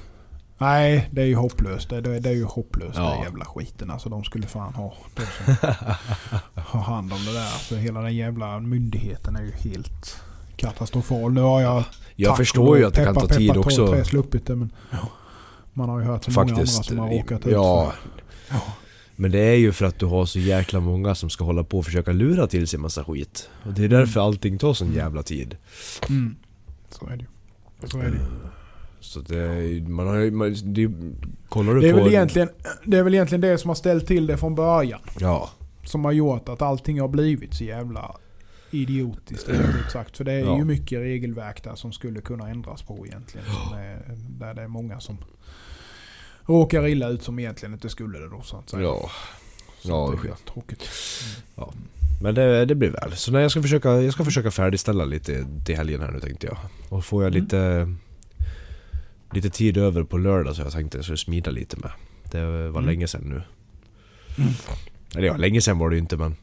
Nej, det är ju hopplöst. Det, det, det är ju hopplöst Ja. den jävla skiten. Alltså de skulle fan ha. De som har hand om det där. För hela den jävla myndigheten är ju helt katastrofal. Nu har jag... Jag förstår ju att det kan peppa, ta tid peppa, också. Tre, tre sluppit det men... Man har ju hört så många andra Faktiskt. som har råkat ut Ja, ja. Men det är ju för att du har så jäkla många som ska hålla på och försöka lura till sig massa skit. Och det är därför allting tar sån jävla tid. Mm. Så är det ju. Så är det ju. Så det, man har man, det, kollar du Det är, på... väl egentligen, det är väl egentligen det som har ställt till det från början. Ja. Som har gjort att allting har blivit så jävla idiotiskt rent sagt. För det är Ja. ju mycket regelverk där som skulle kunna ändras på egentligen. Är, där det är många som råkar illa ut som egentligen inte skulle det då så att säga. Ja. Så Ja, det är tråkigt. Men det, det blir väl. Så nej, jag ska försöka, jag ska försöka färdigställa lite till helgen här nu tänkte jag. Och får jag Mm. lite, lite tid över på lördag så jag tänkte jag skulle smida lite med. Det var Mm. länge sedan nu. Mm. Eller ja, länge sedan var det ju inte men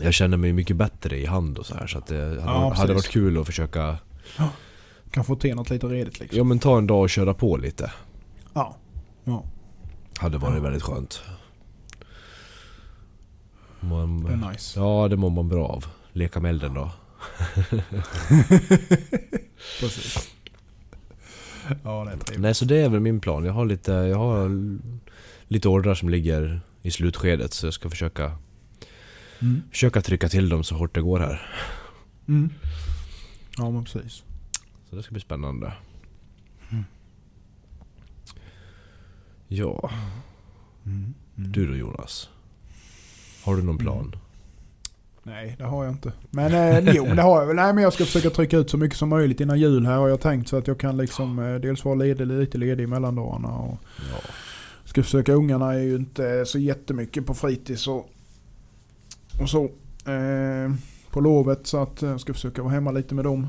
jag känner mig mycket bättre i hand och så här så att det hade, Ja, hade varit kul att försöka Kan få till något lite redigt liksom. Ja men ta en dag och köra på lite. Ja. ja. Hade varit väldigt skönt. Man, Det är nice. Ja, det mår man bra av. Leka med elden då. Precis. Ja det är trevligt. Nej, så det är väl min plan. Jag har lite, jag har lite ordrar som ligger i slutskedet så jag ska försöka, Mm. försöka trycka till dem så hårt det går här. Mm. Ja men precis. Så det ska bli spännande. Ja, Mm. Mm. du då Jonas? Har du någon plan? Nej, det har jag inte. Men eh, jo, det har jag väl. Nej, men jag ska försöka trycka ut så mycket som möjligt innan jul här har jag tänkt. Så att jag kan liksom eh, dels vara ledig, lite ledig i mellandagarna. Och Ja. ska försöka, ungarna är ju inte så jättemycket på fritids och, och så. Eh, på lovet så att jag ska försöka vara hemma lite med dem.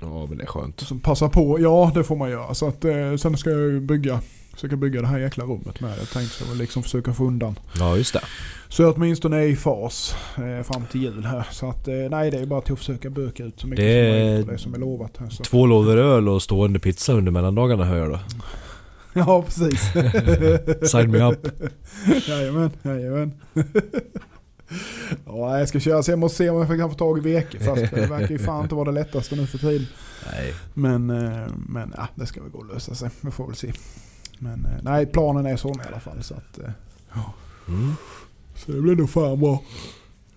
ja, men det är skönt. Så passa på, ja det får man göra. Så att, eh, sen ska jag ju bygga, försöka bygga det här jäkla rummet med. Jag tänkte så liksom försöka få undan. Ja, just det. Så jag åtminstone är i fas eh, fram till jul här. Så att eh, nej det är bara till att försöka böka ut så mycket Det som är- möjligt på det som är lovat här. Så. Två lådor öl och stående pizza under mellandagarna hör jag då. Ja precis. Sign me up. jajamän, jajamän. ja, jag ska köra så jag måste se om jag kan få tag i veke. Fast det verkar ju fan inte vara det lättaste nu för tiden. Nej. Men, eh, men ja, det ska väl gå att lösa sig. Vi får väl se. Men eh, nej, planen är sån i alla fall. Så, att, eh, Mm. så det blir nog fan bra.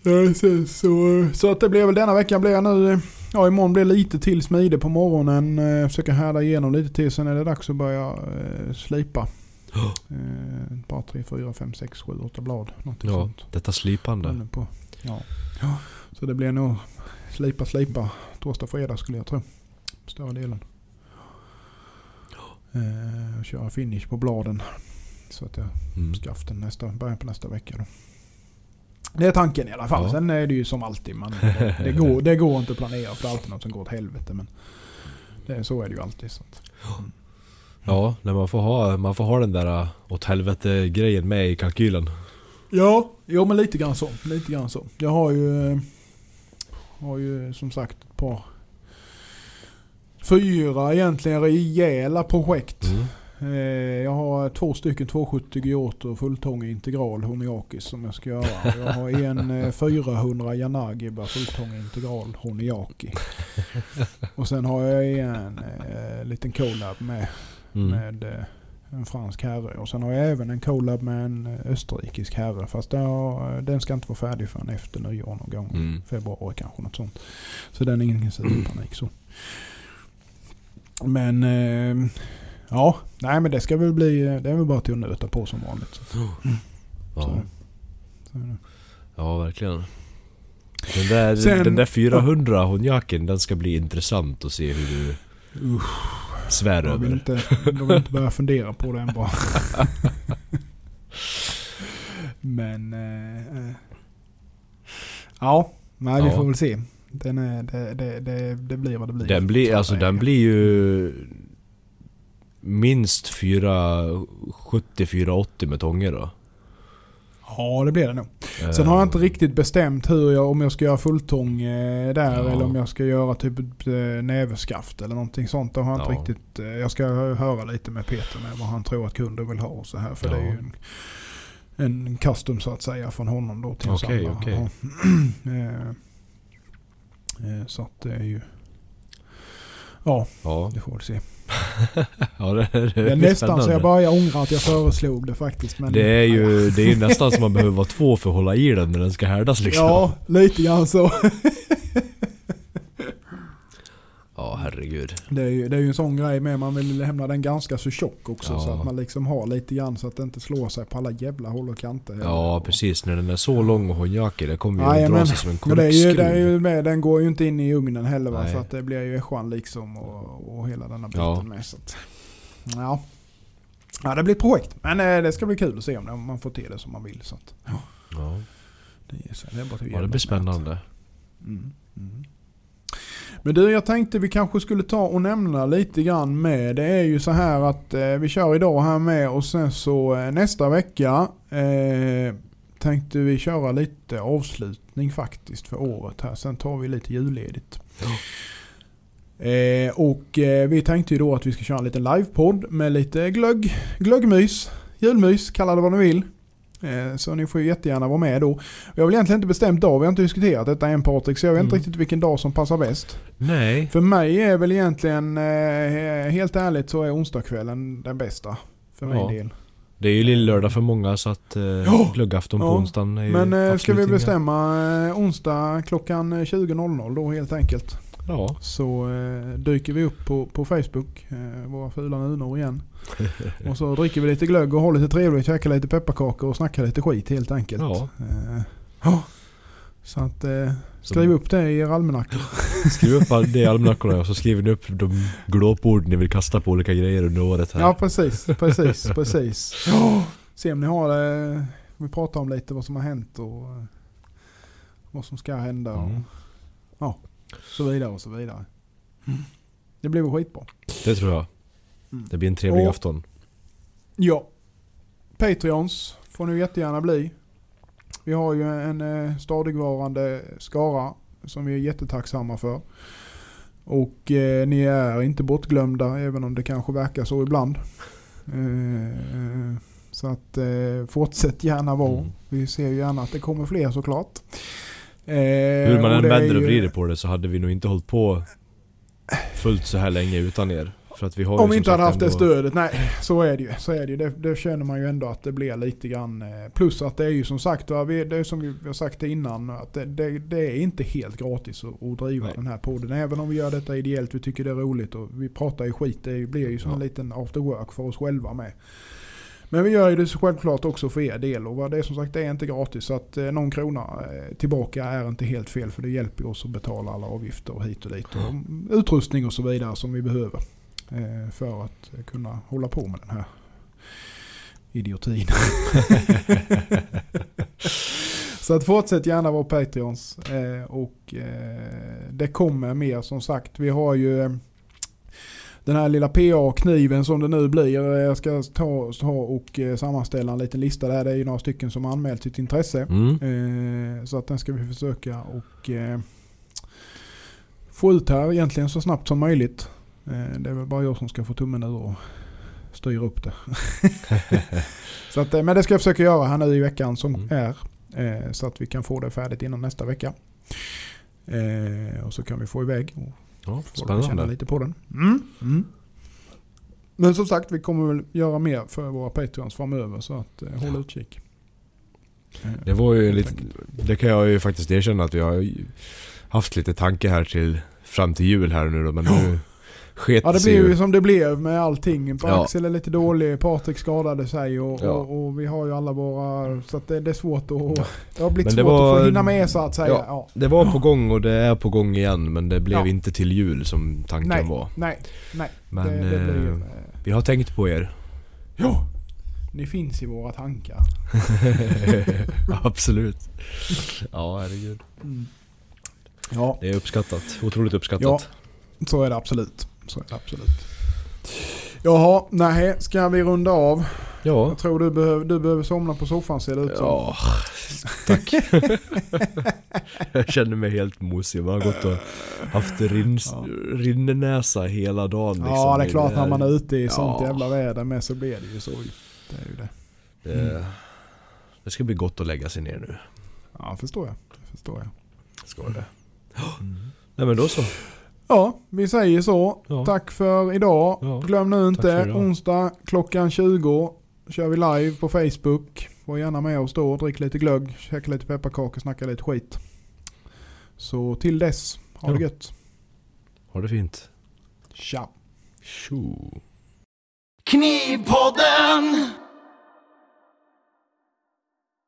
Ja, så, så, så att det blir väl denna veckan blir jag nu. eh, Ja imorgon blir lite till smide på morgonen. Eh, försöka härda igenom lite till. Sen är det dags att börja eh, slipa. Eh, ett par, tre, fyra, fem, sex, sju, åtta blad. Någonting Ja, sånt. detta slipande. På. Ja. ja. Så det blir nog slipa, slipa. Torsdag, fredag skulle jag tro. Större delen. Eh, köra finish på bladen. Så att jag Mm. skaften nästa, början på nästa vecka då. Det är tanken i alla fall. Ja. Sen är det ju som alltid. Man, det, det, går, det går inte att planera för det är alltid något som går åt helvete. Men det, så är det ju alltid. Så att, Ja, när man får ha, man får ha den där äh, åt helvete grejen med i kalkylen. Ja, jo men lite grann så. Lite grann så. Jag har ju, eh, har ju som sagt ett par fyra egentligen rejäla projekt. Mm. Eh, Jag har två stycken 270 Giotto fulltång integral Honiakis som jag ska göra. Jag har en eh, 400 Yanagiba fulltång integral Honiaki. Och sen har jag en eh, liten collab med, Mm. med eh, en fransk herre. Och sen har jag även en collab med en eh, österrikisk herre. Fast har, den ska inte vara färdig förrän efter nyår någon gång. Mm. Februari kanske något sånt. Så den är ingen panik så. Men eh, ja, nej men det ska väl bli, det är väl bara till att nöta på som vanligt. Så, Ja. så, så, ja, verkligen. Den där, Sen- den där 400 honjaken, den ska bli intressant att se hur du usch, svär jag vill över. inte, jag vill inte börja fundera på det än bara. men eh, eh, ja, nej vi Ja. får väl se. Den är, det, det, det, det blir vad det blir. Den blir, alltså den blir ju minst 470-480 med tånger då. Ja det blir det nog. Sen har jag inte Eh, riktigt bestämt hur jag, om jag ska göra fulltång eh, där Ja. eller om jag ska göra typ eh, näverskaft eller någonting sånt. Det har jag inte Ja. riktigt. Eh, jag ska höra lite med Peter med vad han tror att kunden vill ha och så här. För det är Ja. ju en, en custom så att säga från honom då till en Okej, samlare. okej. Ja. Eh, eh, så att det är ju... Ja, Ja, det får vi se. ja det, det, Det är nästan så jag börjar ångra att jag föreslog det faktiskt. Men, Det är ju det är nästan som man behöver vara två för att hålla i den när den ska härdas liksom. Ja, lite grann så. ja herregud. Det är, ju, det är ju en sån grej med. Man vill lämna den ganska så tjock också. Ja. Så att man liksom har lite grann så att det inte slår sig på alla jävla håll och kanter. Ja Och- precis, när den är så lång och honjakig det kommer ju att Jajamän. dra sig som en Men det är, ju, korkskruv. det är ju med, den går ju inte in i ugnen heller va? Nej. Så att det blir ju ässjan liksom och, och hela denna biten Ja. med. Så att, ja. ja, det blir ett projekt. Men eh, det ska bli kul att se om, det, om man får till det som man vill. Så att, Ja, det, är, så det, är bara att ja det blir spännande. Mm, mm. Men du, jag tänkte vi kanske skulle ta och nämna lite grann med. Det är ju så här att eh, vi kör idag här med och sen så eh, nästa vecka eh, tänkte vi köra lite avslutning faktiskt för året här. Sen tar vi lite julledigt. Eh, och eh, vi tänkte ju då att vi ska köra en liten livepodd med lite glögg, glöggmys, julmys, kalla det vad ni vill. Eh, så ni får ju jättegärna vara med då. Jag vill egentligen inte bestämt dag, vi har inte diskuterat detta än Patrik, så jag vet inte Mm. riktigt vilken dag som passar bäst. Nej, För mig är väl egentligen, eh, helt ärligt så är onsdagskvällen den bästa. För Ja. min del. det är ju lill-lördag för många så att eh, Ja. glöggafton på Ja. onsdagen är ju Men eh, ska vi bestämma eh, onsdag klockan 20.00 då helt enkelt. Ja. Så eh, dyker vi upp på, på Facebook, eh, våra fula nunor igen. och så dricker vi lite glögg och har lite trevligt, käkar lite pepparkakor och snackar lite skit helt enkelt. Ja. Eh, ja. Så att eh, skriv upp det i er almanackor. Skriv upp det i almanackorna och så skriver ni upp de glåpord ni vill kasta på olika grejer under året här. Ja precis, precis, precis. Ja. Se om ni har det. Vi pratar om lite vad som har hänt och eh, vad som ska hända Mm. och så vidare och så vidare. Det blir väl skitbra. Det tror jag. Mm. Det blir en trevlig Och- afton. Ja. Patreons får ni jättegärna bli. Vi har ju en eh, stadigvarande skara som vi är jättetacksamma för. Och eh, ni är inte bortglömda även om det kanske verkar så ibland. Eh, så att eh, fortsätt gärna vara. Mm. Vi ser ju gärna att det kommer fler såklart. Eh, Hur man än det vänder och ju- vrider på det så hade vi nog inte hållit på fullt så här länge utan er. För att vi har Om vi inte hade haft det ändå- stödet, nej så är det ju. Så är det, ju. det, det känner man ju ändå att det blir lite grann. eh, Plus att det är ju som sagt, det är som vi har sagt det innan, att det, det, det är inte helt gratis att, att driva Nej. den här podden. Även om vi gör detta ideellt, vi tycker det är roligt och vi pratar ju skit. Det blir ju som Ja. en liten after work för oss själva med. Men vi gör ju det så självklart också för er del och det är som sagt det är inte gratis. Så att eh, någon krona eh, tillbaka är inte helt fel för det hjälper oss att betala alla avgifter och hit och dit. Och mm, utrustning och så vidare som vi behöver. Eh, för att kunna hålla på med den här idiotin. Så att fortsätt gärna vara Patreons. Eh, och eh, det kommer mer som sagt. Vi har ju den här lilla PA-kniven som det nu blir. Jag ska ta, ta och eh, sammanställa en liten lista där. Det är ju några stycken som har anmält sitt intresse. Mm. Eh, så att den ska vi försöka och eh, få ut här egentligen så snabbt som möjligt. Eh, det är väl bara jag som ska få tummen ur och styra upp det. så att, eh, men det ska jag försöka göra här nu i veckan som Mm. är. Eh, så att vi kan få det färdigt innan nästa vecka. Och så kan vi få iväg och Ja, få känna spännande. lite på den. Mm. Mm. Men som sagt, vi kommer väl göra mer för våra Patreons framöver så att eh, håll utkik. Eh, Det var ju lite, det kan jag ju faktiskt erkänna att vi har haft lite tanke här till fram till jul här nu då men nu sket Ja det blev ju. som det blev med allting. Ja. Axel är lite dålig, Patrik skadade sig och, Ja. och, och vi har ju alla våra... Så att det, det är svårt att... Det har blivit svårt var- att få hinna med så att säga. Ja. Ja. Det var på gång och det är på gång igen men det blev Ja. inte till jul som tanken Nej. var. Nej, nej. Men det, det blir ju... eh, eh, vi har tänkt på er. Ja! Ni finns i våra tankar. Absolut. Ja, herregud. Mm. Ja, Det är uppskattat. Otroligt Ja. uppskattat. så är det absolut. Så det absolut. Jaha, nej, ska vi runda av? Ja. Jag tror du behöver, du behöver somna på soffan ser det ut som. Ja, tack. jag känner mig helt mosig. Man har gått och haft rins, Ja. rinnenäsa hela dagen. Liksom. Ja, det är klart när man är ute i Ja. sånt jävla väder med så blir det ju så. Det är ju det. Det, det ska bli gott att lägga sig ner nu. Ja, förstår jag. Förstår jag. Ska det. Nej men då så. Ja, vi säger så. Ja. Tack för idag. Ja, Glöm nu inte, onsdag klockan 20 kör vi live på Facebook. Var gärna med oss då, drick lite glögg, käka lite pepparkakor, snacka lite skit. Så till dess, ha det Ja. gött. Ha det fint. Tja! Tjo. Knivpodden!